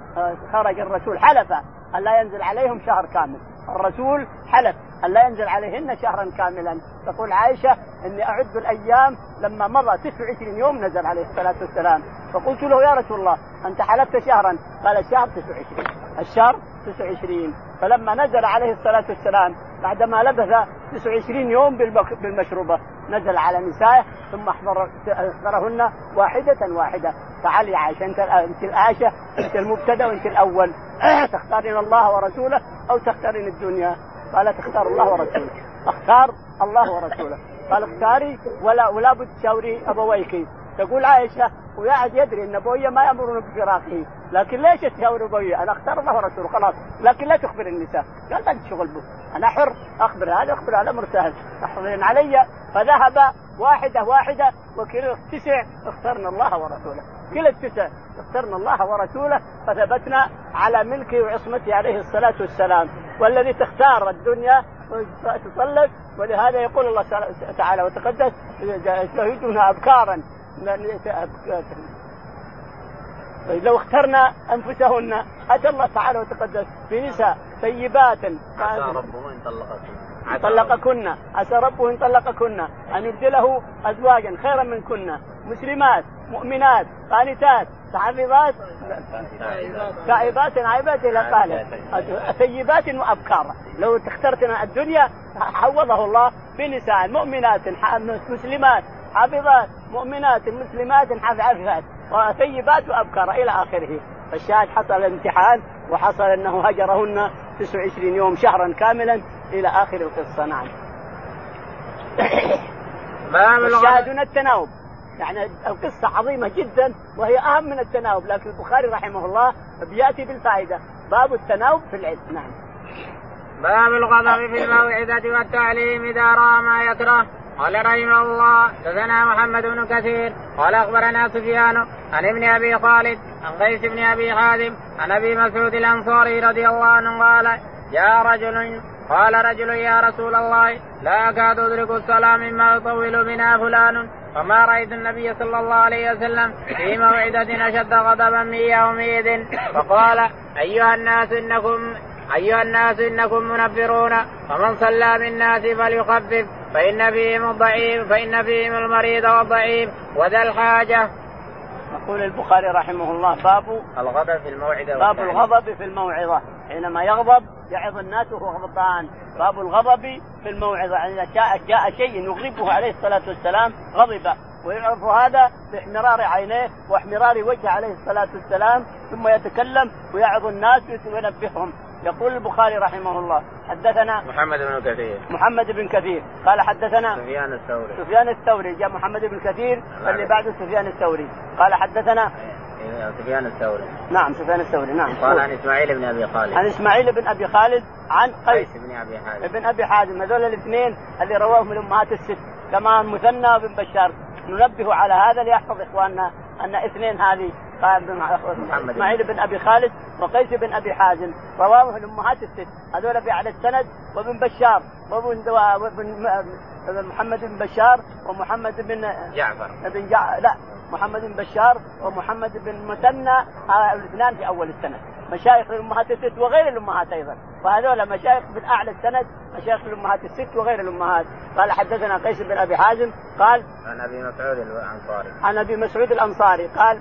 خرج الرسول حلف أن لا ينزل عليهم شهر كامل. الرسول حلف. أن لا ينزل عليهن شهرا كاملا. تقول عائشة إني أعد الأيام لما مضى 29 يوم نزل عليه الصلاة والسلام. فقلت له يا رسول الله أنت حلفت شهرا؟ قال الشهر 29 الشهر 29 فلما نزل عليه الصلاة والسلام بعدما لبث 29 يوم بالمشروبة نزل على نسائه ثم أحضرهن واحدة واحدة. تعالي يا عائشة أنت العائشة أنت المبتدأ وأنت الأول. تختارين الله ورسوله أو تختارين الدنيا. قالت اختار الله ورسوله. أختار الله ورسوله. قال اختاري ولا ولا بد تشاوري ابويك تقول عائشة ويعد يدري إن أبوي ما يامرون بفراقه لكن ليش تشاور أبوي أنا أختار الله ورسوله خلاص. لكن لا تخبر النساء. قال ما شغل به أنا حر أخبر هذا أخبر هذا أمر سهل تحفظين علي. فذهب واحدة واحدة وكل التسع اخترنا الله ورسوله. كلا التسع اخترنا الله ورسوله فثبتنا على ملكه وعصمته عليه الصلاة والسلام. والذي تختار الدنيا وتطلق ولهذا يقول الله تعالى وتقدس يشهدون أبكارا. لو اخترنا أنفسهن أتى الله تعالى وتقدس بنساء طيبات. عسى ربه إن طلقكن. طلقكن عسى ربه إن طلقكن أن يبدله ازواجا خيرا منكن. مسلمات مؤمنات قانتات تعرضات تائبات عائبات إلى قال ثيبات وابكارا لو اخترتنا الدنيا حوضه الله بنساء مؤمنات مسلمات حافظات مؤمنات مسلمات حافظات. وثيبات وأبكار إلى آخره. فالشاهد حصل الامتحان وحصل أنه هجرهن 29 يوم شهرا كاملا إلى آخر القصة. نعم. الشاهد من التناوب. يعني القصة عظيمة جدا وهي أهم من التناوب لكن البخاري رحمه الله بيأتي بالفائدة. باب التناوب في العلم. نعم. باب الغضب في الموعظة والتعليم إذا رأى ما يكره. قال رحمه الله دثنا محمد بن كثير قال أخبرنا سفيان عن ابن أبي خالد عن قيس بن أبي حازم عن أبي مسعود الأنصاري رضي الله عنه قال جاء رجل قال رجل يا رسول الله لا أكاد أدرك الصلاة مما يطول بنا فلان فما رأيت النبي صلى الله عليه وسلم في موعظه أشد غضبا من يومئذ. فقال أيها الناس إنكم أيها الناس إنكم منفرون فمن صلى من الناس فليخفف. فإن فيهم الضعيف فإن فيهم المريض والضعيف. وذا الحاجة. يقول البخاري رحمه الله باب الغضب في الموعظة باب الغضب في الموعظة. حينما يغضب يعظ الناس وهو غضبان. باب الغضب في الموعظة إذا جاء جاء شيء يغضبه عليه الصلاة والسلام غضب. ويعرف هذا باحمرار عينيه واحمرار وجهه عليه الصلاة والسلام ثم يتكلم ويعظ الناس وينبههم يقول البخاري رحمه الله حدثنا محمد بن كثير. محمد بن كثير. قال حدثنا سفيان الثوري. سفيان الثوري. جاء محمد بن كثير اللي بعده سفيان الثوري. قال حدثنا إيه، سفيان الثوري. نعم سفيان الثوري. نعم. قال عن إسماعيل بن أبي خالد. عن إسماعيل بن أبي خالد عن قيس بن أبي حازم بن أبي حازم. هذول الاثنين اللي رواهم من أمهات الست. كمان مثنى بن بشار. ننبه على هذا ليحفظ إخواننا أن اثنين هذه محمد. إسماعيل بن أبي خالد وقيس بن أبي حازم رواه الأمهات الست. هذول في على السند وابن بشار وابن محمد بن بشار ومحمد بن جعفر. بن جع... لا محمد بن بشار ومحمد بن مثنى الاثنان في أول السند. مشايخ الأمهات الست وغير الأمهات أيضا. فهذول مشايخ من أعلى السند مشايخ الأمهات الست وغير الأمهات. قال حدثنا قيس بن أبي حازم قال عن أبي مسعود الأنصاري. عن أبي مسعود الأنصاري قال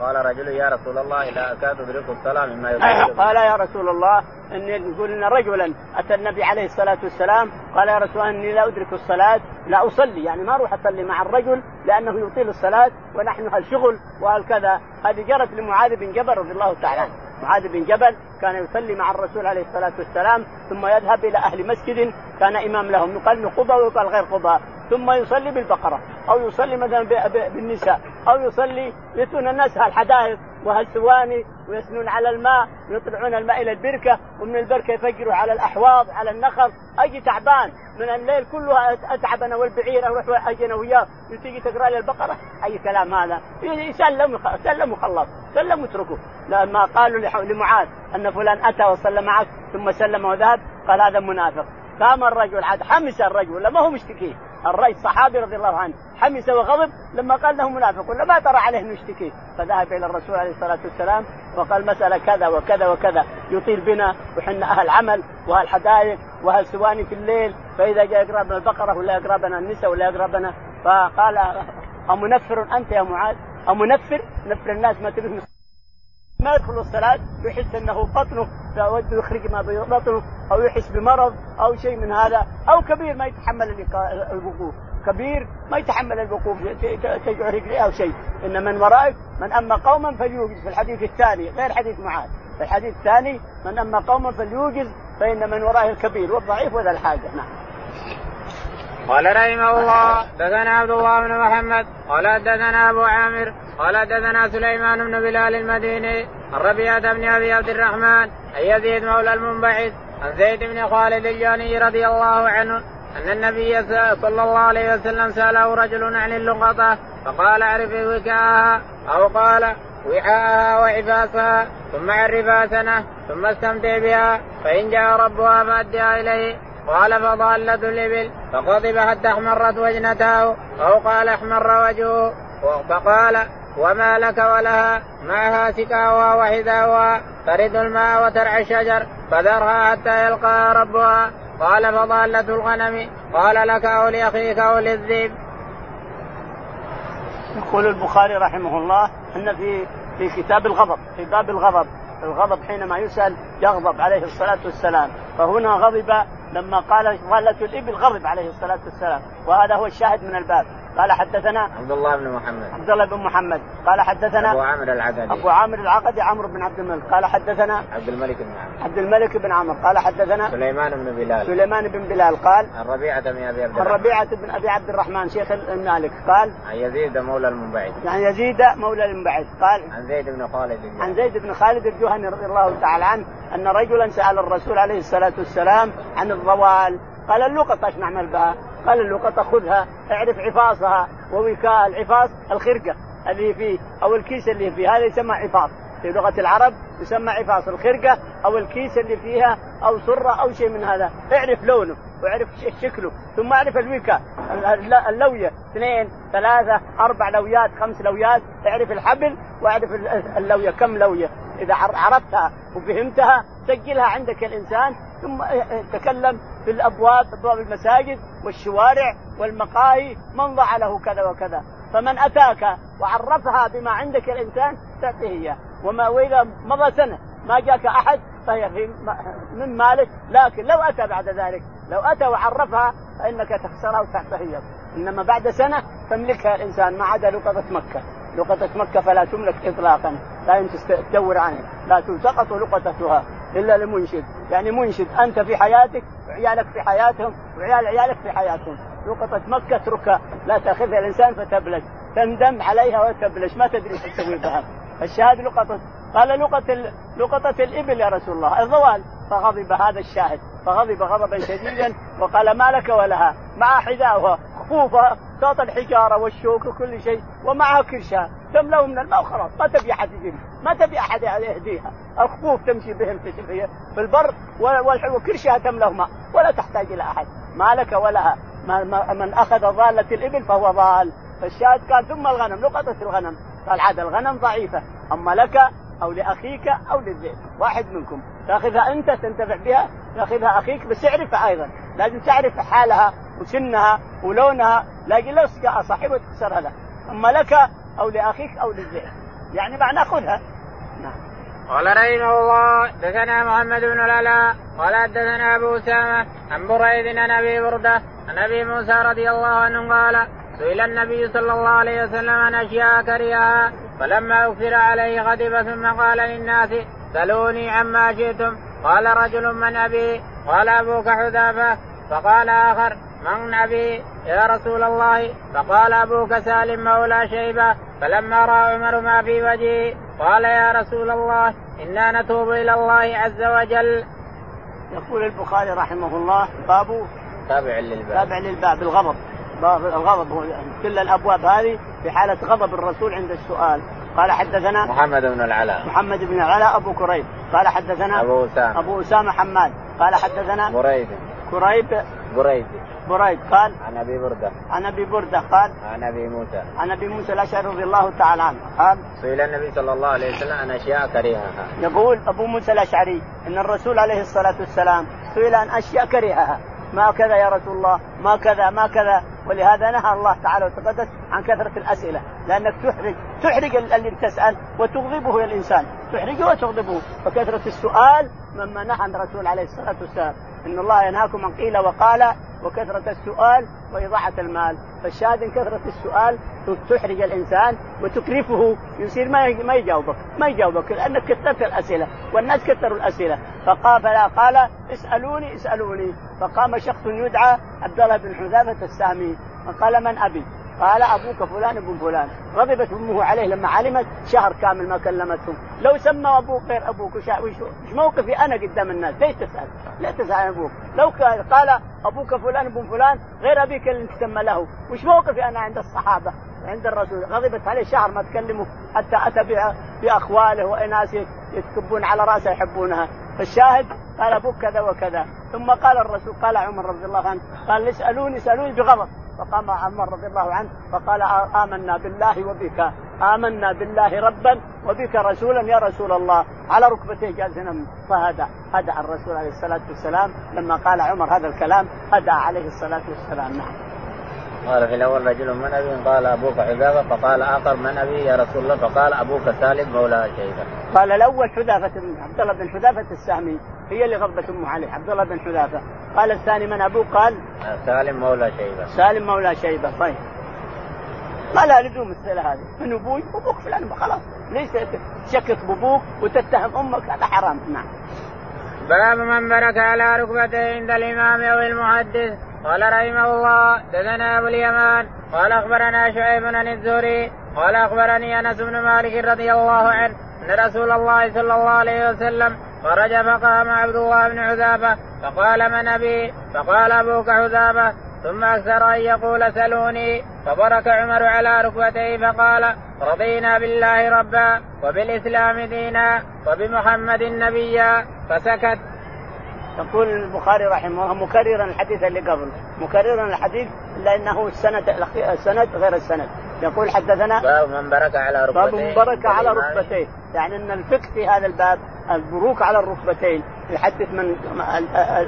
قال رجل يا رسول الله لا أكاد أدرك الصلاة مما يطيل قال يا رسول الله اني يقول ان رجلا أتى النبي عليه الصلاة والسلام قال يا رسول الله إني لا أدرك الصلاة لا أصلي يعني ما أروح أصلي مع الرجل لأنه يطيل الصلاة ونحن هالشغل وهالكذا هذه جرت لمعاذ بن جبل رضي الله تعالى عنه. معاذ بن جبل كان يصلي مع الرسول عليه الصلاة والسلام ثم يذهب إلى أهل مسجد كان إمام لهم يقال قبى ويقال غير قبى ثم يصلي بالبقرة أو يصلي مثلا بالنساء أو يصلي ياتون الناس الحدائق وهالسواني ويسنون على الماء ويطلعون الماء إلى البركة ومن البركة يفجروا على الأحواض على النخل. أجي تعبان من الليل كله أتعب أنا والبعير أروح أجي أنا وياه. تيجي تقرأ لي البقرة أي كلام هذا؟ يسلم سلم وخلص سلم واتركه لما قالوا لمعاذ أن فلان أتى وصلى معك ثم سلم وذهب قال هذا منافق. قام الرجل عاد حمس الرجل ولا ما هو مشتكي. الرجل صحابي رضي الله عنه. حمس وغضب لما قال له منافق ولا ما ترى عليه نشتكي فذهب إلى الرسول عليه الصلاة والسلام وقال مسألة كذا وكذا وكذا. يطيل بنا وحنا أهل عمل وأهل حدائق وأهل سواني في الليل فإذا جاء يقربنا البقرة ولا يقربنا النساء ولا يقربنا فقال أمنفر أنت يا معاذ؟ منفر؟ نفر الناس ما تبيه ما يدخل الصلاة يحس أنه بطنه فيه يخرج ما بطنه أو يحس بمرض أو شيء من هذا أو كبير ما يتحمل الوقوف. كبير ما يتحمل الوقوف تجع رجليه أو شيء. إن من ورائك من أما قوما فليوجز. في الحديث الثاني غير حديث معاذ. في الحديث الثاني من أما قوما فليوجز فإن من ورائه الكبير. والضعيف وذا الحاجة. نعم. قال رحمه الله دثنا عبد الله بن محمد قال دثنا أبو عامر قال دثنا سليمان بن بلال المديني عن ربيعة بن أبي عبد الرحمن عن يزيد مولى المنبعث عن زيد بن خالد الجاني رضي الله عنه أن النبي صلى الله عليه وسلم سأله رجل عن اللقطة فقال أعرف وكاءها. أو قال وعاءها وعفاسها ثم عرفها سنه ثم استمتع بها فإن جاء ربها فادها إليه. قال فضالة الإبل فغضب حتى احمرت وجنته أو قال احمر وجهه. فقال وما لك ولها؟ معها سكاؤها وحذاؤها ترد الماء وترعى الشجر فذرها حتى يلقاها ربها. قال فضالة الغنم قال لك أو لأخيك أو للذئب. يقول البخاري رحمه الله أن في في كتاب الغضب في باب الغضب الغضب حينما يسأل يغضب عليه الصلاة والسلام فهنا غضب لما قال ظلة الإبل غضب عليه الصلاة والسلام. وهذا هو الشاهد من الباب. قال حدثنا عبد الله بن محمد. عبد الله بن محمد. قال حدثنا أبو عامر العقدي أبو عامر العقدي عمرو بن عبد الملك. قال حدثنا عبد الملك بن عمرو. عبد الملك بن عمرو. قال حدثنا سليمان بن بلال. سليمان بن بلال. قال الربيعة بن أبي عبد الرحمن. الربيعة بن أبي عبد الرحمن شيخ المالك قال عن يزيد مولى المنبعث. عن يزيد مولى المنبعث. قال عن زيد بن خالد. الجهني. عن زيد بن خالد الجهني رضي الله تعالى عنه أن رجلا سأل الرسول عليه الصلاة والسلام عن الضوال. قال اللقطة إيش نعمل بها؟ قال اللقطة خذها اعرف عفاصها ووكاء العفاص الخرقة اللي فيه أو الكيس اللي فيه هذا يسمى عفاص. في لغة العرب يسمى عفاص الخرقة أو الكيس اللي فيها أو سرة أو شيء من هذا. اعرف لونه واعرف شكله ثم اعرف الوكاء. اللوية اثنين ثلاثة أربع لويات خمس لويات. اعرف الحبل واعرف اللوية. كم لوية؟ إذا عرفتها وفهمتها سجلها عندك الإنسان ثم تكلم في الأبواب أبواب المساجد والشوارع والمقاهي من ضع له كذا وكذا. فمن أتاك وعرفها بما عندك الإنسان تعطيه إياه. وما وإذا مضى سنة ما جاك أحد فهي في من مالك لكن لو أتى بعد ذلك لو أتى وعرفها فإنك تخسرها وتعطيه إنما بعد سنة تملكها الإنسان ما عدا لقطه مكة. لقطه مكة فلا تملك اطلاقا لا تدور عنها لا تلتقط لقطتها إلا لمنشد. يعني منشد أنت في حياتك وعيالك في حياتهم وعيال عيالك في حياتهم. لقطة مكة اتركها لا تأخذها الإنسان فتبلج تندم عليها وتبلج ما تدري إيش تسوي بها. الشاهد لقطة قال لقطة لقطة الإبل يا رسول الله. الضوال. فغضب هذا الشاهد. فغضب غضبا شديدا وقال ما لك ولها؟ مع حذاؤها. خفوفها صوت الحجارة والشوك وكل شيء ومعها كرشها تملأه من الماء وخلاص. ما تبي أحد يجيب. ما تبي أحد يهديها. الخفوف تمشي بهم في البر وكرشها تملأه ماء. ولا تحتاج إلى أحد. ما لك ولها. من أخذ ضالة الإبل فهو ضال. فالشاهد قال ثم الغنم. لقطة الغنم. قال عاد الغنم ضعيفة. أما لك أو لأخيك أو للذئب واحد منكم. تأخذها أنت تنتفع بها تأخذها أخيك بس اعرفها أيضا. لازم تعرف حالها وسنها ولونها لكن لو صاحبها تكسرها له أما لك أو لأخيك أو للذئب يعني معنى خذها. نعم. قال رحمه الله دثنا محمد بن العلاء قال دثنا أبو أسامة عن بريد عن أبي بردة عن أبي موسى رضي الله عنه قال سئل النبي صلى الله عليه وسلم عن أشياء كرهها فلما أغفر عليه غضب ثم قال للناس سلوني عما شئتم. قال رجل من أبي؟ قال أبوك حذافة. فقال آخر من أبي؟ يا رسول الله. فقال أبوك سالم مولى شيبة. فلما رأى عمر ما في وجهه قال يا رسول الله إنا نتوب إلى الله عز وجل. يقول البخاري رحمه الله باب تابع للباب. تابع للباب الغضب. باب الغضب. هو كل الأبواب هذه في حالة غضب الرسول عند السؤال. قال حدثنا محمد بن العلاء. محمد بن العلاء أبو كريب. قال حدثنا أبو أسامة. أبو أسامة حماد. قال حدثنا بريد. كريب. بريد. بريد. قال عن أبي بردة. عن أبي بردة قال عن أبي موسى. عن أبي موسى الأشعري رضي الله تعالى عنه. قال سئل النبي صلى الله عليه وسلم عن أشياء كرهها يقول أبو موسى الأشعري إن الرسول عليه الصلاة والسلام سئل عن أشياء كرهها ما كذا يا رسول الله؟ ما كذا؟ ما كذا؟ ولهذا نهى الله تعالى وتقدس عن كثرة الأسئلة لأنك تحرج تحرج اللي تسأل وتغضبه الإنسان تحرجه وتغضبه. فكثره السؤال مما نهى الرسول عليه الصلاة والسلام. إن الله ينهاكم عن قيل وقال وكثرة السؤال وإضاعة المال. فالشاهد إن كثرة السؤال تحرج الإنسان وتكرفه يصير ما ما يجاوبك ما يجاوبك لأنك كثرت الأسئلة والناس كثروا الأسئلة. فقال فلا قال اسألوني اسألوني. فقام شخص يدعى عبد الله بن حذافة السامي فقال من أبي؟ قال أبوك فلان ابن فلان. غضبت أمه عليه لما علمت شهر كامل ما كلمتهم لو سمى أبوك غير أبوك وش موقفي أنا قدام الناس؟ ليش تسأل؟ لا تسأل عن أبوك. لو قال أبوك فلان ابن فلان غير أبيك اللي تسمى له وش موقفي أنا عند الصحابة؟ عند الرسول. غضبت عليه شهر ما تكلمه حتى أتى بأخواله واناسه يتكبون على رأسه يحبونها. فالشاهد قال أبوك كذا وكذا. ثم قال الرسول قال عمر رضي الله عنه قال اسألوني اسألوني بغضب. فقام عمر رضي الله عنه فقال آمنا بالله وبك. آمنا بالله ربا وبك رسولا يا رسول الله. على ركبتيه جالس ينام فهدى هدى الرسول عليه الصلاة والسلام لما قال عمر هذا الكلام هدى عليه الصلاة والسلام. نعم. قال في الأول رجل من أبي قال أبوك حذافة فقال آخر من أبي يا رسول الله فقال أبوك سالم مولى شيبه. قال الأول حذافة عبد الله بن حذافة السهمي هي اللي غضبت امه عليه عبد الله بن حذافة. قال الثاني من ابوه قال سالم مولى شيبه سالم مولى شيبه طيب. ما لا لزوم السئله هذه من أبوي؟ أبوك فلان خلاص. ليس تشكك بأبوك وتتهم أمك؟ هذا حرام نعم. باب من برك على ركبتيه عند الإمام أو المحدث. قال رحمه الله دثنا أبو اليمان قال أخبرنا شعيب بن الزهري قال أخبرني أنس بن مالك رضي الله عنه أن رسول الله صلى الله عليه وسلم خرج فقام عبد الله بن حذافه فقال من أبي؟ فقال أبوك حذافه ثم أكثر أن يقول سلوني فبرك عمر على ركبتيه فقال رضينا بالله ربا وبالإسلام دينا وبمحمد نبيا فسكت يقول البخاري رحمه الله مكررا الحديث اللي قبل. مكررا الحديث الا انه السند السند غير السند. يقول حدثنا باب من برك على ركبتيه باب من برك على ركبتيه يعني أن الفقه في هذا الباب البروك على الركبتين يحدث من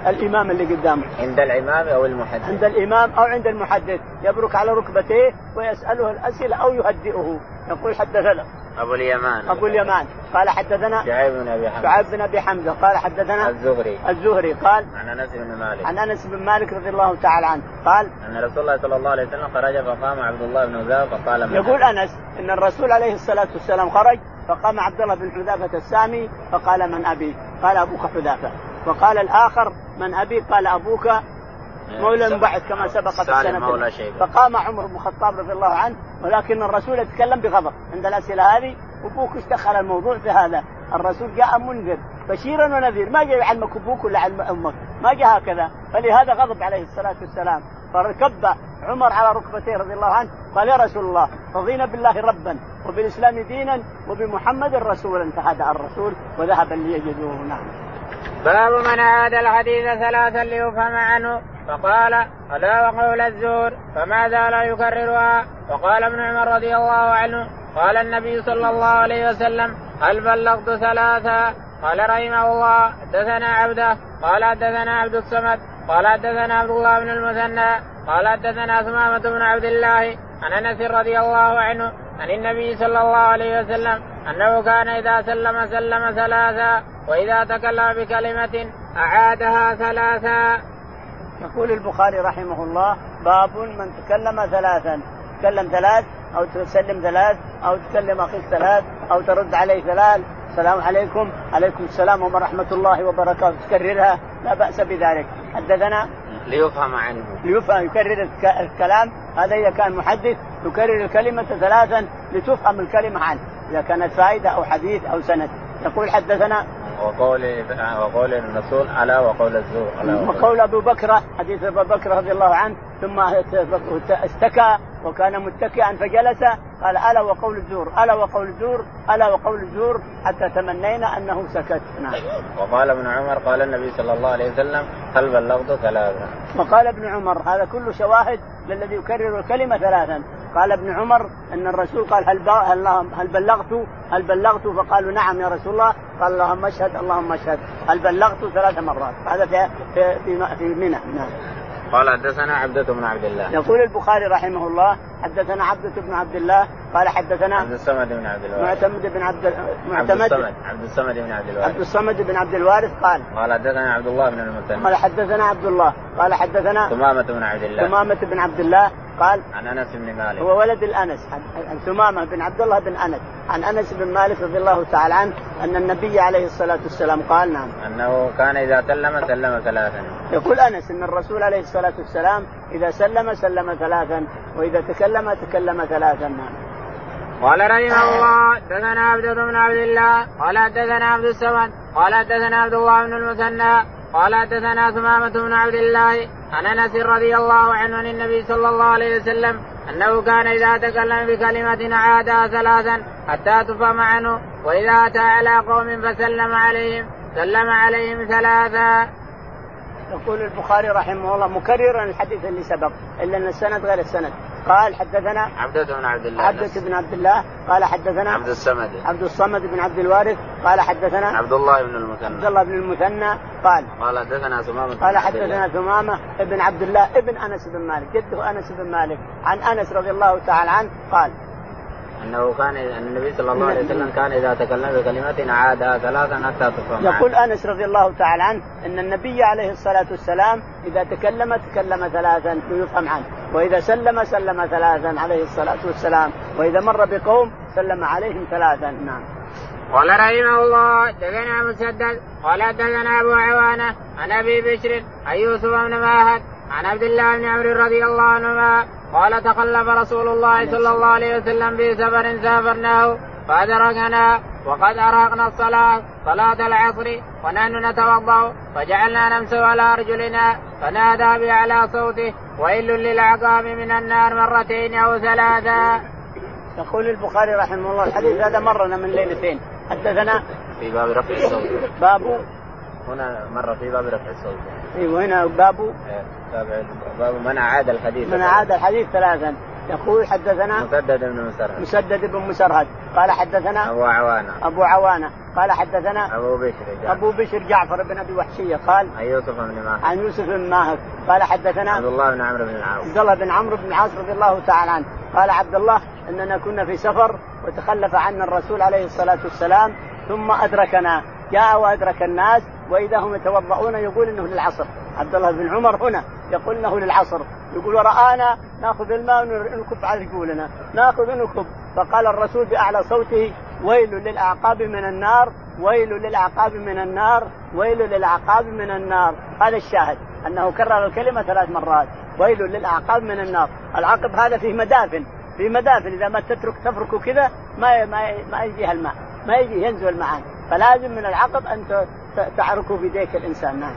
الإمام اللي قدامه. عند الإمام أو المحدث. عند الإمام أو عند المحدث. يبرك على ركبتيه ويسأله الأسئلة أو يهدئه. يقول حدثنا. أبو اليمان. أبو اليمان. قال حدثنا شعيب بن أبي حمزة. شعيب بن أبي حمزة. قال حدثنا الزهري. الزهري. قال عن أنس بن مالك. عن أنس بن مالك رضي الله تعالى عنه. قال أن رسول الله صلى الله عليه وسلم خرج فقام عبد الله بن حذافه فقال من يقول أنس إن الرسول عليه الصلاة والسلام خرج فقام عبد الله بن حذافة السامي فقال من أبي؟ قال أبوك حذافة. وقال الآخر من أبي؟ قال أبوك مولى بعد كما سبق في السنة. فقام عمر بن الخطاب رضي الله عنه ولكن الرسول يتكلم بغضب عند الأسئلة هذه أبوك إيش دخل الموضوع في هذا؟ الرسول جاء منذر بشيرا ونذير. ما جاء يعلمك أبوك ولا علم أمك. ما جاء هكذا. فلهذا غضب عليه الصلاة والسلام. فركب عمر على ركبتيه رضي الله عنه قال يا رسول الله رضينا بالله ربا وبالإسلام دينا وبمحمد رسولا. فهدأ الرسول وذهب ليجدوه. نعم. باب من عاد الحديث ثلاثا ليفهم عنه. فقال ألا وقول الزور فما زال يكررها؟ وقال ابن عمر رضي الله عنه قال النبي صلى الله عليه وسلم هل بلغت ثلاثا قال رحمه الله حدثنا عبده. قال حدثنا عبد الصمد. قال حدثنا عبد الله بن المثنى. قال حدثنا ثمامة بن عبد الله عن أنس رضي الله عنه عن النبي صلى الله عليه وسلم أنه كان إذا سلم سلم ثلاثا وإذا تكلم بكلمة أعادها ثلاثا. يقول البخاري رحمه الله باب من تكلم ثلاثا تكلم ثلاث أو تسلم ثلاث أو تكلم أخيك ثلاث أو ترد عليه ثلاث السلام عليكم عليكم السلام ورحمه الله وبركاته. تكررها؟ لا بأس بذلك. حدثنا؟ ليفهم عنه. ليفهم يكرر الكلام. هذا إذا كان محدث يكرر الكلمة ثلاثا لتفهم الكلمة عنه. إذا كانت فائدة أو حديث أو سند. يقول حدثنا؟ وقول وقول الرسول ألا وقول الزور وقول أبو بكر حديث أبو بكر رضي الله عنه ثم استكى وكان متكئا فجلس قال ألا وقول الزور ألا وقول الزور ألا وقول الزور حتى تمنينا أنه سكت نعم. وقال ابن عمر قال النبي صلى الله عليه وسلم هل بلغت ثلاثا. وقال ابن عمر هذا كله شواهد للذي يكرر الكلمة ثلاثا قال ابن عمر أن الرسول قال هل هل بلغت هل بلغت؟ فقالوا نعم يا رسول الله. قال اللهم اشهد اللهم اشهد. هل بلغت ثلاث مرات؟ هذا في في في منى. نعم. قال حدثنا عبدة بن عبد الله. يقول البخاري رحمه الله حدثنا عبدة بن عبد الله قال حدثنا عبد الصمد بن عبد الوارث. معتمد بن عبد معتمد عبد الصمد عبد الصمد بن عبد الوارث. عبد الصمد بن عبد الوارث قال قال حدثنا عبد الله بن المثنى. قال حدثنا عبد الله قال حدثنا ثمامة بن عبد الله. ثمامة بن عبد الله قال عن أنس بن مالك. هو ولد الأنس عن ثمامة بن عبد الله بن أنس. عن أنس بن مالك رضي الله تعالى عنه أن النبي عليه الصلاة والسلام قال نعم. أنه كان إذا سلم سلم ثلاثا. يقول أنس إن الرسول عليه الصلاة والسلام إذا سلم سلم ثلاثا وإذا تكلم تكلم ثلاثا نعم قال رحمه الله حدثنا عبد بن عبد الله قال حدثنا عبد الصمد قال حدثنا عبد الله بن المثنى قال حدثنا ثمامة بن عبد الله عن أنس رضي الله عنه عن النبي صلى الله عليه وسلم أنه كان إذا تكلم بكلمة عادها ثلاثا حتى تفهم عنه وإذا أتى على قوم فسلم عليهم سلم عليهم ثلاثا. يقول البخاري رحمه الله مكررا الحديث اللي سبق إلا أن السند غير السند. قال حدثنا عبدة بن عبد الله عبدة بن عبد الله قال حدثنا عبد الصمد. عبد الصمد بن عبد الوارث قال حدثنا عبد الله بن المثنى. عبد الله بن المثنى قال قال حدثنا ثمامة قال حدثنا ثمامة ابن عبد الله ابن أنس بن مالك جده أنس بن مالك عن أنس رضي الله تعالى عنه قال أنه كان النبي صلى الله عليه وسلم كان إذا تكلم بكلمه عادها ثلاثا حتى تفهم يقول أنس رضي الله تعالى عنه إن النبي عليه الصلاة والسلام إذا تكلم تكلم ثلاثا ويفهم عنه. وإذا سلم سلم ثلاثا عليه الصلاة والسلام. وإذا مر بقوم سلم عليهم ثلاثا. نعم. قال رحمه الله دثنا مسدد قال دثنا أبو عوانة عن أبي بشر عن يوسف بن ماهد عن عبد الله بن عمرو رضي الله عنهما قال تخلف رسول الله صلى الله عليه وسلم في سفر سافرناه فأدركنا وقد أراقنا الصلاة صلاة العصر ونحن نتوضأ فجعلنا نمسح على أرجلنا فنادى بأعلى صوته ويل للعقاب من النار مرتين أو ثلاثا. يقول البخاري رحمه الله الحديث هذا مرنا من ليلتين حدثنا في باب رفع الصوت باب هنا مر في باب رفع الصوت. أيوه هنا باب إيه، باب باب من اعاد الحديث. من اعاد الحديث ثلاثا. يقول حدثنا مسدد بن مسرهد. مسدد بن مسرهد. قال حدثنا أبو عوانة. أبو عوانة. قال حدثنا أبو بشر جعفر. أبو بشر جعفر بن أبي وحشية. قال عن يوسف بن ماهر. عن يوسف بن ماهر. قال حدثنا عبد الله بن عمرو بن العاص. عبد الله بن عمرو بن العاص رضي الله تعالى عنه. قال عبد الله إننا كنا في سفر وتخلف عنا الرسول عليه الصلاة والسلام ثم أدركنا جاء وأدرك الناس وإذا هم يتوضؤون يقول إنه للعصر. عبد الله بن عمر هنا يقول إنه للعصر. يقول ورآنا نأخذ الماء ونكب على رجولنا. نأخذ ونكب فقال الرسول بأعلى صوته ويل للأعقاب من النار ويل للأعقاب من النار ويل للأعقاب من النار. هذا الشاهد أنه كرر الكلمة ثلاث مرات. ويل للأعقاب من النار. العقب هذا فيه مدافن. في مدافن. إذا ما تترك تفركه كذا ما ما ما يجيها الماء. ما يجي ينزل معاه فلازم من العقب أن تعركوا بيديك الإنسان. نعم.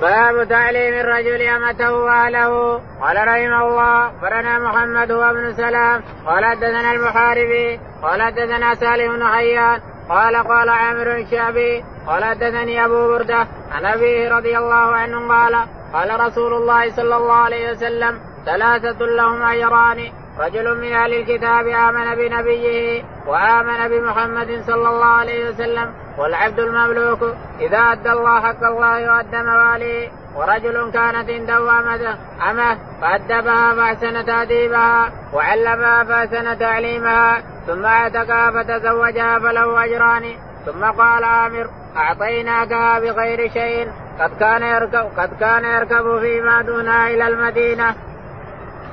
باب تعليم الرجل أمته وأهله. قال رحمه الله اخبرنا محمد هو ابن سلام. قال حدثنا المحاربي. قال حدثنا سالم بن حيان. قال قال عامر الشعبي قال حدثني أبو بردة عن أبيه رضي الله عنه قال قال رسول الله صلى الله عليه وسلم ثلاثة لهم أجران رجل من أهل الكتاب آمن بنبيه وآمن بمحمد صلى الله عليه وسلم والعبد المملوك إذا أدى الله حق الله وأدى مواليه ورجل كانت عنده امته أمة فأدبها فأحسن تأديبها وعلمها فأحسن تعليمها ثم أعتقها فتزوجها فله أجران ثم قال عامر اعطيناكها بغير شيء قد كان يركب قد كان يركب فيما دونها إلى المدينة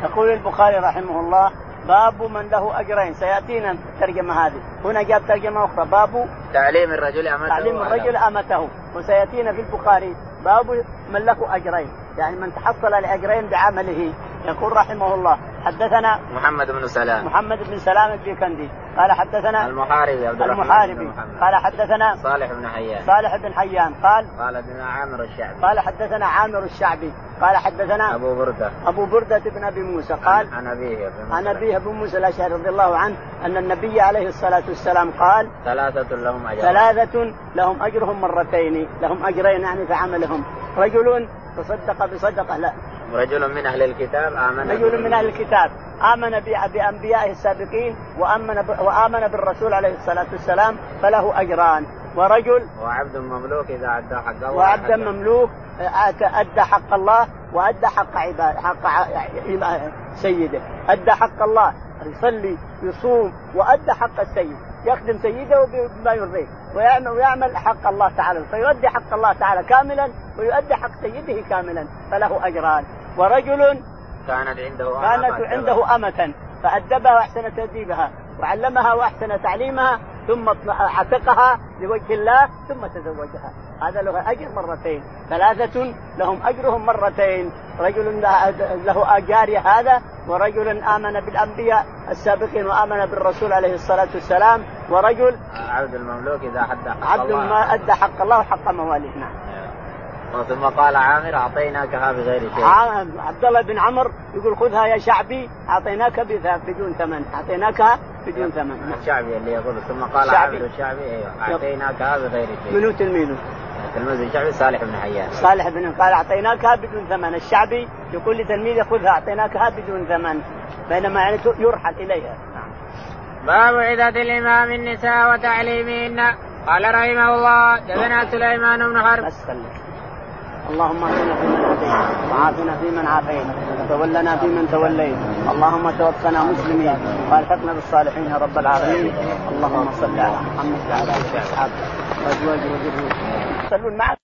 يقول البخاري رحمه الله باب من له أجرين. سيأتينا الترجمه هذه. هنا جاب ترجمة أخرى. باب تعليم الرجل أمته تعليم الرجل أمته. وسيأتينا في البخاري باب من له أجرين. يعني من تحصل لاجرين بعمله. يقول رحمه الله حدثنا محمد بن سلام. محمد بن سلام البيكندي قال حدثنا المحاربي عبد الرحمن المحاربي بن. قال حدثنا صالح بن حيان. صالح بن حيان قال قال ابن عامر الشعبي. قال حدثنا عامر الشعبي قال حدثنا أبو بردة. أبو بردة بن أبي موسى قال عن أبيه بن عن أبيه ابو موسى الأشعري رضي الله عنه أن النبي عليه الصلاة والسلام قال ثلاثة لهم اجر ثلاثة لهم أجرهم مرتين، لهم أجرين يعني في عملهم، رجل تصدق بصدقة لا رجل من أهل الكتاب آمن رجل من أهل الكتاب آمن ب- بأنبيائه السابقين وأمن ب- وآمن بالرسول عليه الصلاة والسلام فله أجران، ورجل وعبد مملوك إذا أدى حقه وعبدا وحقه. مملوك أدى حق الله وأدى حق عباد حق سيده. أدى حق الله يصلي يصوم وأدى حق السيد. يخدم سيده بما يرضيه. ويعمل, ويعمل حق الله تعالى. فيؤدي حق الله تعالى كاملا ويؤدي حق سيده كاملا فله أجران. ورجل كانت عنده كانت عنده أمة فأدبها وأحسن تأديبها وعلمها وأحسن تعليمها ثم عتقها لوجه الله ثم تزوجها. هذا له أجر مرتين. ثلاثة لهم أجرهم مرتين. رجل له جارية هذا ورجل آمن بالأنبياء السابقين وآمن بالرسول عليه الصلاة والسلام ورجل عبد المملوك إذا أدى حق عبد الله. ما أدى حق الله وحق مواليه نعم. ثم قال عامر اعطيناكها بغير شيء. عبد الله بن عمر يقول خذها يا شعبي أعطيناك بدون ثمن. اعطيناكها بدون ثمن. الشعبي اللي يقول ثم قال الشعبي. عامر الشعبي أيوه. اعطيناكها بغير شيء. منو تلميذه؟ تلميذ الشعبي صالح بن حيان. صالح بن قال اعطيناكها بدون ثمن. الشعبي يقول لتلميذه خذها اعطيناكها بدون ثمن. بينما يعني يرحل إليها. باب عدة الإمام النساء وتعليمهن. قال رحمه الله دثنا سليمان بن حرب. اللهم اهدنا فيمن هديت وعافنا فيمن عافيت وتولنا فيمن توليت. اللهم توفنا مسلمين والحقنا بالصالحين يا رب العالمين. اللهم صل على محمد وعلى اله وصحبه وازواجه وذريته يصلون معك